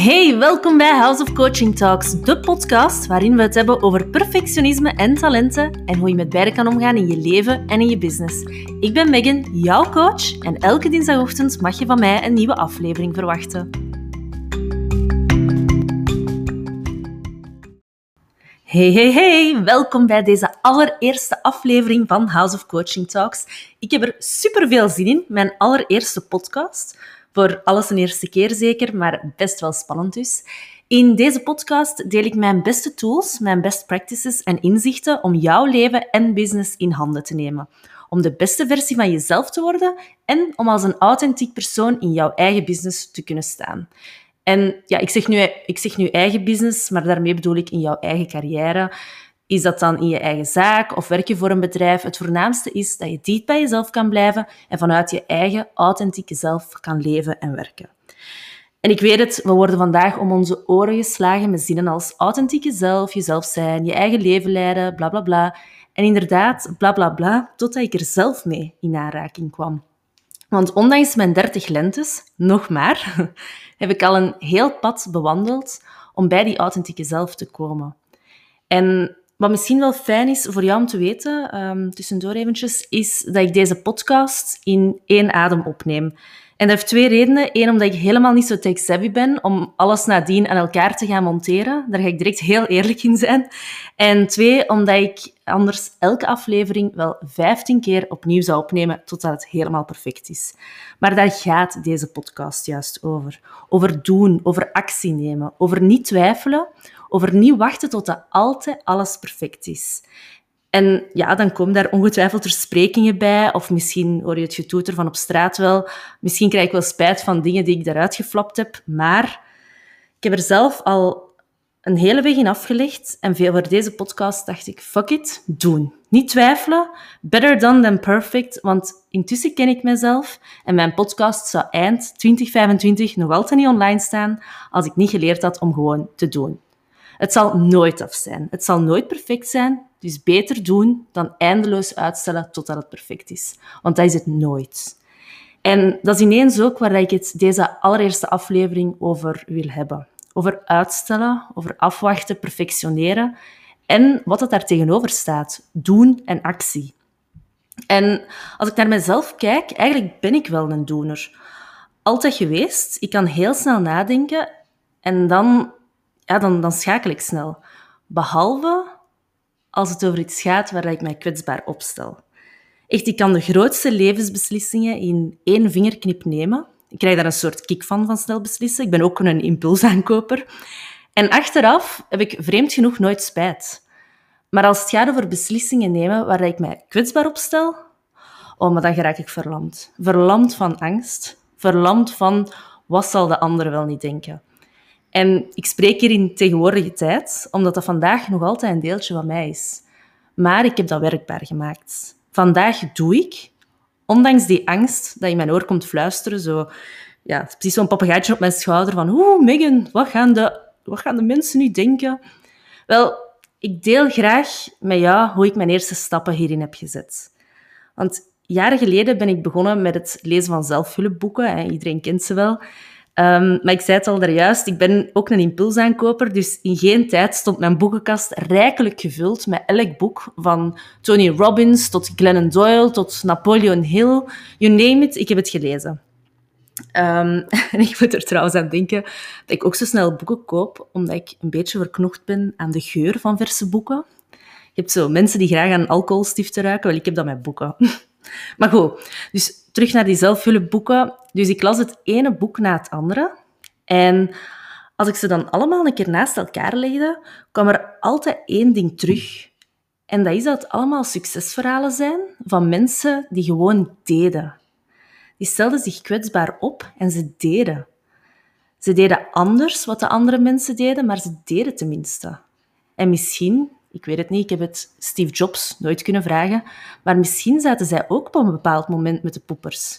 Hey, welkom bij House of Coaching Talks, de podcast waarin we het hebben over perfectionisme en talenten en hoe je met beide kan omgaan in je leven en in je business. Ik ben Megan, jouw coach, en elke dinsdagochtend mag je van mij een nieuwe aflevering verwachten. Hey, hey, hey! Welkom bij deze allereerste aflevering van House of Coaching Talks. Ik heb er super veel zin in, mijn allereerste podcast. Voor alles een eerste keer zeker, maar best wel spannend dus. In deze podcast deel ik mijn beste tools, mijn best practices en inzichten om jouw leven en business in handen te nemen. Om de beste versie van jezelf te worden en om als een authentiek persoon in jouw eigen business te kunnen staan. En ja, ik zeg, nu, ik zeg nu eigen business, maar daarmee bedoel ik in jouw eigen carrière. Is dat dan in je eigen zaak of werk je voor een bedrijf? Het voornaamste is dat je dicht bij jezelf kan blijven en vanuit je eigen authentieke zelf kan leven en werken. En ik weet het, we worden vandaag om onze oren geslagen met zinnen als authentieke zelf, jezelf zijn, je eigen leven leiden, bla bla bla. En inderdaad, bla bla bla, totdat ik er zelf mee in aanraking kwam. Want ondanks mijn 30 lentes, nog maar, heb ik al een heel pad bewandeld om bij die authentieke zelf te komen. En wat misschien wel fijn is voor jou om te weten, um, tussendoor eventjes, is dat ik deze podcast in één adem opneem. En dat heeft twee redenen. Eén, omdat ik helemaal niet zo tech-savvy ben om alles nadien aan elkaar te gaan monteren. Daar ga ik direct heel eerlijk in zijn. En twee, omdat ik anders elke aflevering wel 15 keer opnieuw zou opnemen totdat het helemaal perfect is. Maar daar gaat deze podcast juist over. Over doen, over actie nemen, over niet twijfelen, over niet wachten tot dat altijd alles perfect is. En ja, dan komen daar ongetwijfeld versprekingen bij, of misschien hoor je het getoeter van op straat wel. Misschien krijg ik wel spijt van dingen die ik daaruit geflapt heb, maar ik heb er zelf al een hele weg in afgelegd en voor deze podcast dacht ik, fuck it, doen. Niet twijfelen, better done than perfect, want intussen ken ik mezelf en mijn podcast zou eind 2025 nog altijd niet online staan als ik niet geleerd had om gewoon te doen. Het zal nooit af zijn. Het zal nooit perfect zijn. Dus beter doen dan eindeloos uitstellen totdat het perfect is. Want dat is het nooit. En dat is ineens ook waar ik het deze allereerste aflevering over wil hebben. Over uitstellen, over afwachten, perfectioneren en wat het daar tegenover staat. Doen en actie. En als ik naar mezelf kijk, eigenlijk ben ik wel een doener. Altijd geweest. Ik kan heel snel nadenken en dan ja, dan, dan schakel ik snel. Behalve als het over iets gaat waar ik mij kwetsbaar opstel. Echt, ik kan de grootste levensbeslissingen in één vingerknip nemen. Ik krijg daar een soort kick van, van snel beslissen. Ik ben ook een impulsaankoper. En achteraf heb ik vreemd genoeg nooit spijt. Maar als het gaat over beslissingen nemen waar ik mij kwetsbaar opstel, oh, maar dan raak ik verlamd. Verlamd van angst. Verlamd van wat zal de ander wel niet denken. En ik spreek hier in tegenwoordige tijd, omdat dat vandaag nog altijd een deeltje van mij is. Maar ik heb dat werkbaar gemaakt. Vandaag doe ik, ondanks die angst dat in mijn oor komt fluisteren, zo, ja, precies zo'n papegaaitje op mijn schouder van oeh, Megan, wat gaan, de, wat gaan de mensen nu denken? Wel, ik deel graag met jou hoe ik mijn eerste stappen hierin heb gezet. Want jaren geleden ben ik begonnen met het lezen van zelfhulpboeken. Iedereen kent ze wel. Um, maar ik zei het al daar juist, ik ben ook een impulsaankoper, dus in geen tijd stond mijn boekenkast rijkelijk gevuld met elk boek, van Tony Robbins tot Glennon Doyle tot Napoleon Hill, you name it, ik heb het gelezen. Um, en ik moet er trouwens aan denken dat ik ook zo snel boeken koop, omdat ik een beetje verknocht ben aan de geur van verse boeken. Je hebt zo mensen die graag aan alcoholstiften ruiken, wel, ik heb dat met boeken. Maar goed, dus terug naar die zelfhulpboeken. Dus ik las het ene boek na het andere. En als ik ze dan allemaal een keer naast elkaar legde, kwam er altijd één ding terug. En dat is dat het allemaal succesverhalen zijn van mensen die gewoon deden. Die stelden zich kwetsbaar op en ze deden. Ze deden anders wat de andere mensen deden, maar ze deden tenminste. En misschien ik weet het niet, ik heb het Steve Jobs nooit kunnen vragen. Maar misschien zaten zij ook op een bepaald moment met de poepers.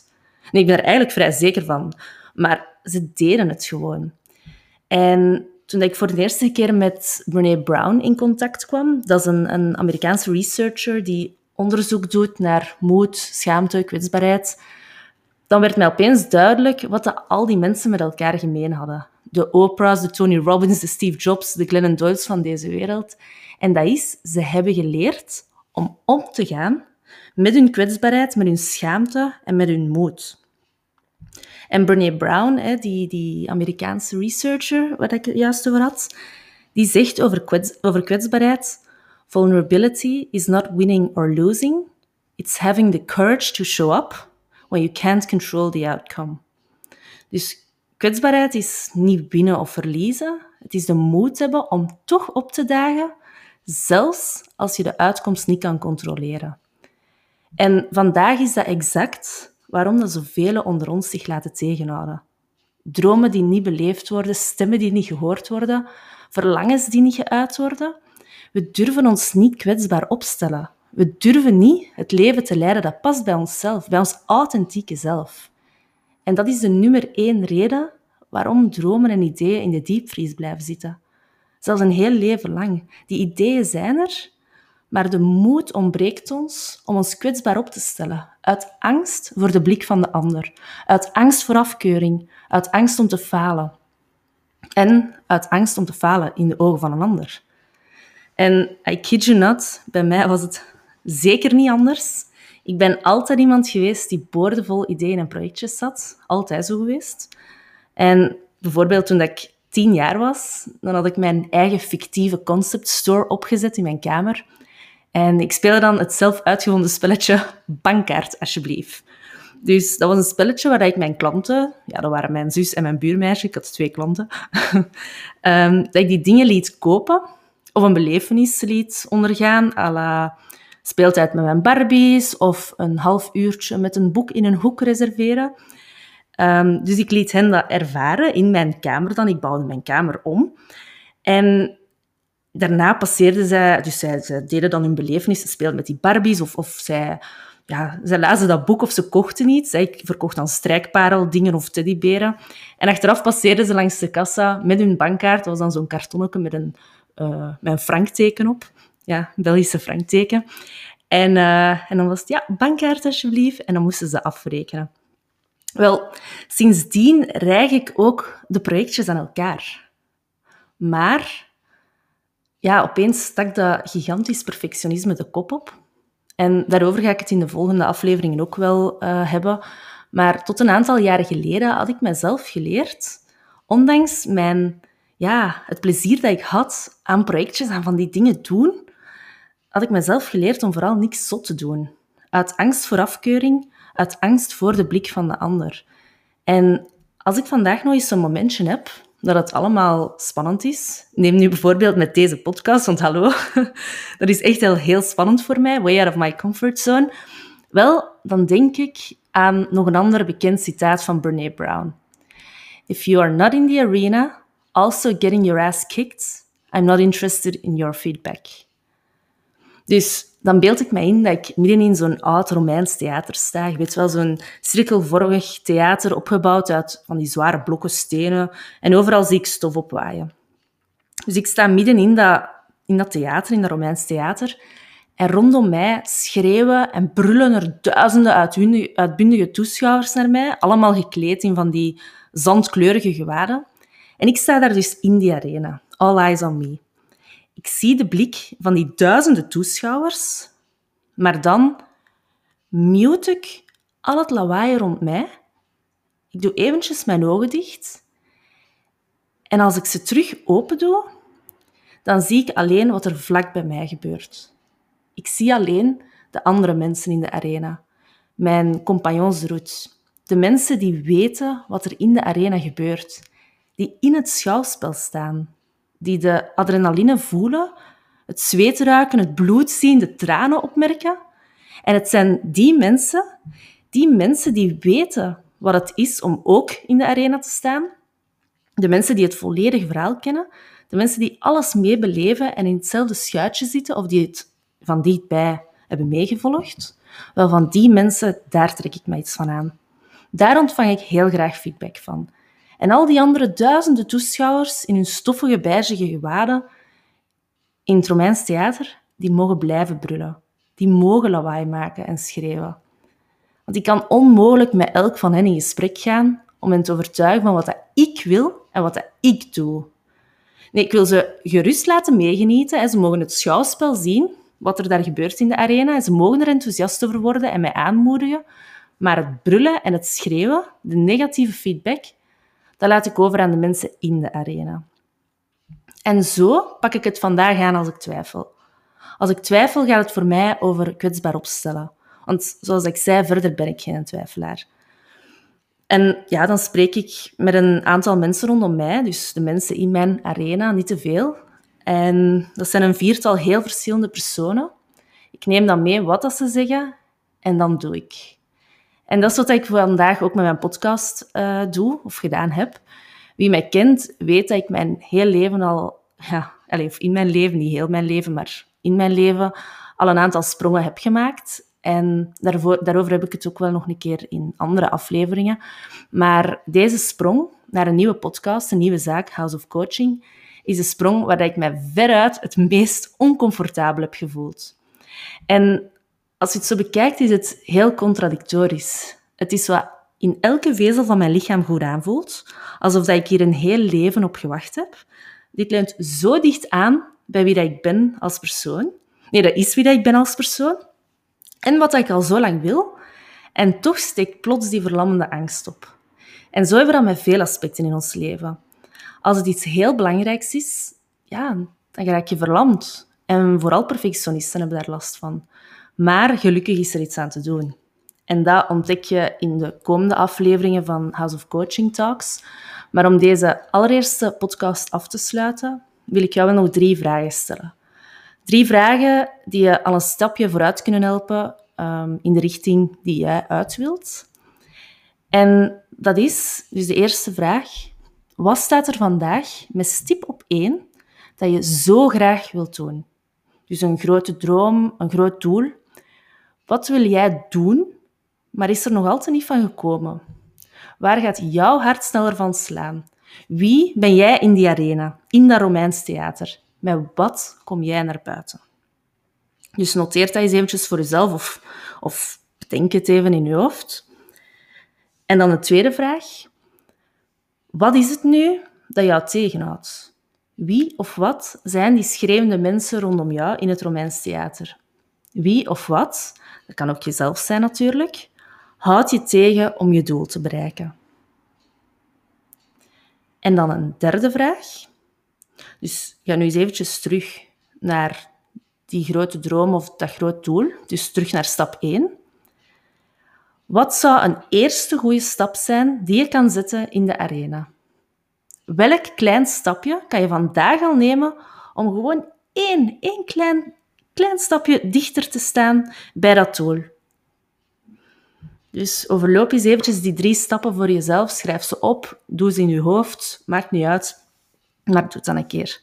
Nee, ik ben er eigenlijk vrij zeker van. Maar ze deden het gewoon. En toen ik voor de eerste keer met Brene Brown in contact kwam, dat is een, een Amerikaanse researcher die onderzoek doet naar moed, schaamte, kwetsbaarheid, dan werd mij opeens duidelijk wat al die mensen met elkaar gemeen hadden. de Oprah's, de Tony Robbins, de Steve Jobs, de Glennon Doyles van deze wereld. En dat is, ze hebben geleerd om om te gaan met hun kwetsbaarheid, met hun schaamte en met hun moed. En Brene Brown, die, die Amerikaanse researcher waar ik het juist over had, die zegt over, over kwetsbaarheid: Vulnerability is not winning or losing, it's having the courage to show up when you can't control the outcome. Dus kwetsbaarheid is niet winnen of verliezen. Het is de moed hebben om toch op te dagen, zelfs als je de uitkomst niet kan controleren. En vandaag is dat exact waarom dat zoveel onder ons zich laten tegenhouden. Dromen die niet beleefd worden, stemmen die niet gehoord worden, verlangens die niet geuit worden. We durven ons niet kwetsbaar opstellen. We durven niet het leven te leiden dat past bij onszelf, bij ons authentieke zelf. En dat is de nummer één reden waarom dromen en ideeën in de diepvries blijven zitten. Zelfs een heel leven lang. Die ideeën zijn er, maar de moed ontbreekt ons om ons kwetsbaar op te stellen. Uit angst voor de blik van de ander. Uit angst voor afkeuring. Uit angst om te falen. En uit angst om te falen in de ogen van een ander. En I kid you not, bij mij was het zeker niet anders. Ik ben altijd iemand geweest die boordevol ideeën en projectjes zat. Altijd zo geweest. En bijvoorbeeld toen ik tien jaar was, dan had ik mijn eigen fictieve concept store opgezet in mijn kamer. En ik speelde dan het zelf uitgevonden spelletje Bankkaart, alsjeblieft. Dus dat was een spelletje waar ik mijn klanten, ja, dat waren mijn zus en mijn buurmeisje, ik had twee klanten, um, dat ik die dingen liet kopen of een belevenis liet ondergaan, à la speeltijd met mijn Barbies of een half uurtje met een boek in een hoek reserveren. Um, dus ik liet hen dat ervaren in mijn kamer dan. Ik bouwde mijn kamer om. En daarna passeerden zij, dus zij, deden dan hun belevenis, ze speelden met die Barbies of, of zij, ja, zij lazen dat boek of ze kochten iets. Ik verkocht dan strijkparel, dingen of teddyberen. En achteraf passeerden ze langs de kassa met hun bankkaart. Dat was dan zo'n kartonnetje met een, uh, met een frankteken op. Ja, Belgische frankteken. En, uh, en dan was het, ja, bankkaart alsjeblieft. En dan moesten ze afrekenen. Wel, sindsdien reig ik ook de projectjes aan elkaar. Maar ja, opeens stak dat gigantisch perfectionisme de kop op. En daarover ga ik het in de volgende afleveringen ook wel uh, hebben. Maar tot een aantal jaren geleden had ik mezelf geleerd, ondanks mijn, ja, het plezier dat ik had aan projectjes, aan van die dingen doen, had ik mezelf geleerd om vooral niks zot te doen. Uit angst voor afkeuring, uit angst voor de blik van de ander. En als ik vandaag nog eens zo'n momentje heb dat het allemaal spannend is. Neem nu bijvoorbeeld met deze podcast, want hallo, dat is echt heel, heel spannend voor mij, way out of my comfort zone. Wel, dan denk ik aan nog een ander bekend citaat van Brene Brown. If you are not in the arena, also getting your ass kicked, I'm not interested in your feedback. Dus dan beeld ik me in dat ik midden in zo'n oud Romeins theater sta. Je weet wel, zo'n cirkelvormig theater opgebouwd uit van die zware blokken stenen. En overal zie ik stof opwaaien. Dus ik sta midden in dat, in dat theater, in dat Romeins theater. En rondom mij schreeuwen en brullen er duizenden uitbundige toeschouwers naar mij. Allemaal gekleed in van die zandkleurige gewaden. En ik sta daar dus in die arena. All eyes on me. Ik zie de blik van die duizenden toeschouwers, maar dan mute ik al het lawaai rond mij. Ik doe eventjes mijn ogen dicht. En als ik ze terug open doe, dan zie ik alleen wat er vlak bij mij gebeurt. Ik zie alleen de andere mensen in de arena, mijn compagnons de route, de mensen die weten wat er in de arena gebeurt, die in het schouwspel staan, die de adrenaline voelen, het zweet ruiken, het bloed zien, de tranen opmerken. En het zijn die mensen, die mensen die weten wat het is om ook in de arena te staan, de mensen die het volledige verhaal kennen, de mensen die alles meebeleven en in hetzelfde schuitje zitten of die het van dichtbij hebben meegevolgd, wel van die mensen, daar trek ik mij iets van aan. Daar ontvang ik heel graag feedback van. En al die andere duizenden toeschouwers in hun stoffige, beige gewaden in het Romeins theater, die mogen blijven brullen. Die mogen lawaai maken en schreeuwen. Want ik kan onmogelijk met elk van hen in gesprek gaan om hen te overtuigen van wat dat ik wil en wat dat ik doe. Nee, ik wil ze gerust laten meegenieten en ze mogen het schouwspel zien, wat er daar gebeurt in de arena. En ze mogen er enthousiast over worden en mij aanmoedigen. Maar het brullen en het schreeuwen, de negatieve feedback, dat laat ik over aan de mensen in de arena. En zo pak ik het vandaag aan als ik twijfel. Als ik twijfel, gaat het voor mij over kwetsbaar opstellen. Want zoals ik zei, verder ben ik geen twijfelaar. En ja, dan spreek ik met een aantal mensen rondom mij, dus de mensen in mijn arena, niet te veel. En dat zijn een viertal heel verschillende personen. Ik neem dan mee wat dat ze zeggen en dan doe ik. En dat is wat ik vandaag ook met mijn podcast uh, doe, of gedaan heb. Wie mij kent, weet dat ik mijn heel leven al... Ja, allez, in mijn leven, niet heel mijn leven, maar in mijn leven al een aantal sprongen heb gemaakt. En daarvoor, daarover heb ik het ook wel nog een keer in andere afleveringen. Maar deze sprong naar een nieuwe podcast, een nieuwe zaak, House of Coaching, is een sprong waar ik mij veruit het meest oncomfortabel heb gevoeld. En als je het zo bekijkt, is het heel contradictorisch. Het is wat in elke vezel van mijn lichaam goed aanvoelt, alsof dat ik hier een heel leven op gewacht heb. Dit leunt zo dicht aan bij wie dat ik ben als persoon. Nee, dat is wie dat ik ben als persoon. En wat ik al zo lang wil. En toch steekt plots die verlammende angst op. En zo hebben we dat met veel aspecten in ons leven. Als het iets heel belangrijks is, ja, dan raak je verlamd. En vooral perfectionisten hebben daar last van. Maar gelukkig is er iets aan te doen. En dat ontdek je in de komende afleveringen van House of Coaching Talks. Maar om deze allereerste podcast af te sluiten, wil ik jou nog drie vragen stellen. Drie vragen die je al een stapje vooruit kunnen helpen um, in de richting die jij uit wilt. En dat is dus de eerste vraag. Wat staat er vandaag met stip op één dat je zo graag wilt doen? Dus een grote droom, een groot doel. Wat wil jij doen, maar is er nog altijd niet van gekomen? Waar gaat jouw hart sneller van slaan? Wie ben jij in die arena, in dat Romeins theater? Met wat kom jij naar buiten? Dus noteer dat eens eventjes voor jezelf of, of het even in je hoofd. En dan de tweede vraag. Wat is het nu dat jou tegenhoudt? Wie of wat zijn die schreeuwende mensen rondom jou in het Romeins theater? Wie of wat, dat kan ook jezelf zijn natuurlijk, houdt je tegen om je doel te bereiken? En dan een derde vraag. Dus ga nu eens eventjes terug naar die grote droom of dat groot doel. Dus terug naar stap 1. Wat zou een eerste goede stap zijn die je kan zetten in de arena? Welk klein stapje kan je vandaag al nemen om gewoon één, één klein, klein stapje dichter te staan bij dat doel? Dus overloop eens eventjes die drie stappen voor jezelf. Schrijf ze op, doe ze in je hoofd. Maakt niet uit, maar doe het dan een keer.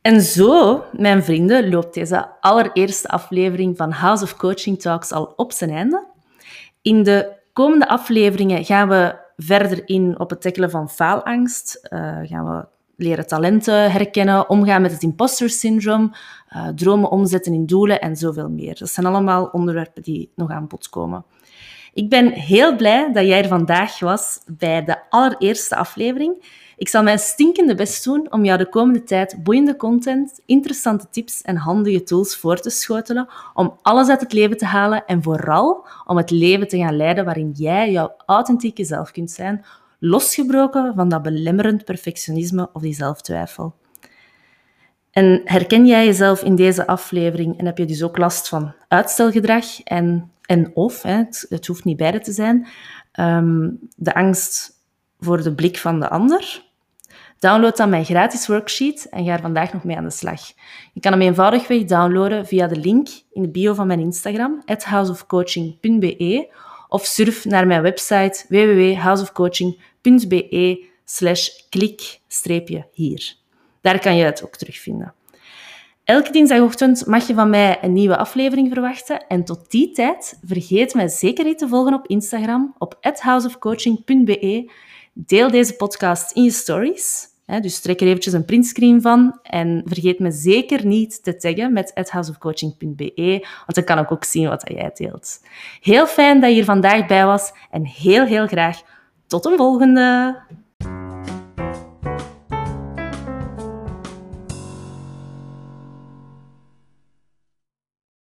En zo, mijn vrienden, loopt deze allereerste aflevering van House of Coaching Talks al op zijn einde. In de komende afleveringen gaan we verder in op het tackelen van faalangst. Uh, gaan we leren talenten herkennen, omgaan met het imposter syndroom, uh, dromen omzetten in doelen en zoveel meer. Dat zijn allemaal onderwerpen die nog aan bod komen. Ik ben heel blij dat jij er vandaag was bij de allereerste aflevering. Ik zal mijn stinkende best doen om jou de komende tijd boeiende content, interessante tips en handige tools voor te schotelen om alles uit het leven te halen en vooral om het leven te gaan leiden waarin jij jouw authentieke zelf kunt zijn, losgebroken van dat belemmerend perfectionisme of die zelftwijfel. En herken jij jezelf in deze aflevering en heb je dus ook last van uitstelgedrag en, en of, hè, het, het hoeft niet beide te zijn, um, de angst voor de blik van de ander? Download dan mijn gratis worksheet en ga er vandaag nog mee aan de slag. Je kan hem eenvoudigweg downloaden via de link in de bio van mijn Instagram, houseofcoaching.be, of surf naar mijn website www.houseofcoaching.be slash klik-hier. Daar kan je het ook terugvinden. Elke dinsdagochtend mag je van mij een nieuwe aflevering verwachten. En tot die tijd, vergeet mij zeker niet te volgen op Instagram op houseofcoaching.be. Deel deze podcast in je stories. Dus trek er eventjes een printscreen van. En vergeet me zeker niet te taggen met houseofcoaching.be, want dan kan ik ook zien wat jij deelt. Heel fijn dat je hier vandaag bij was en heel, heel graag Tot een volgende!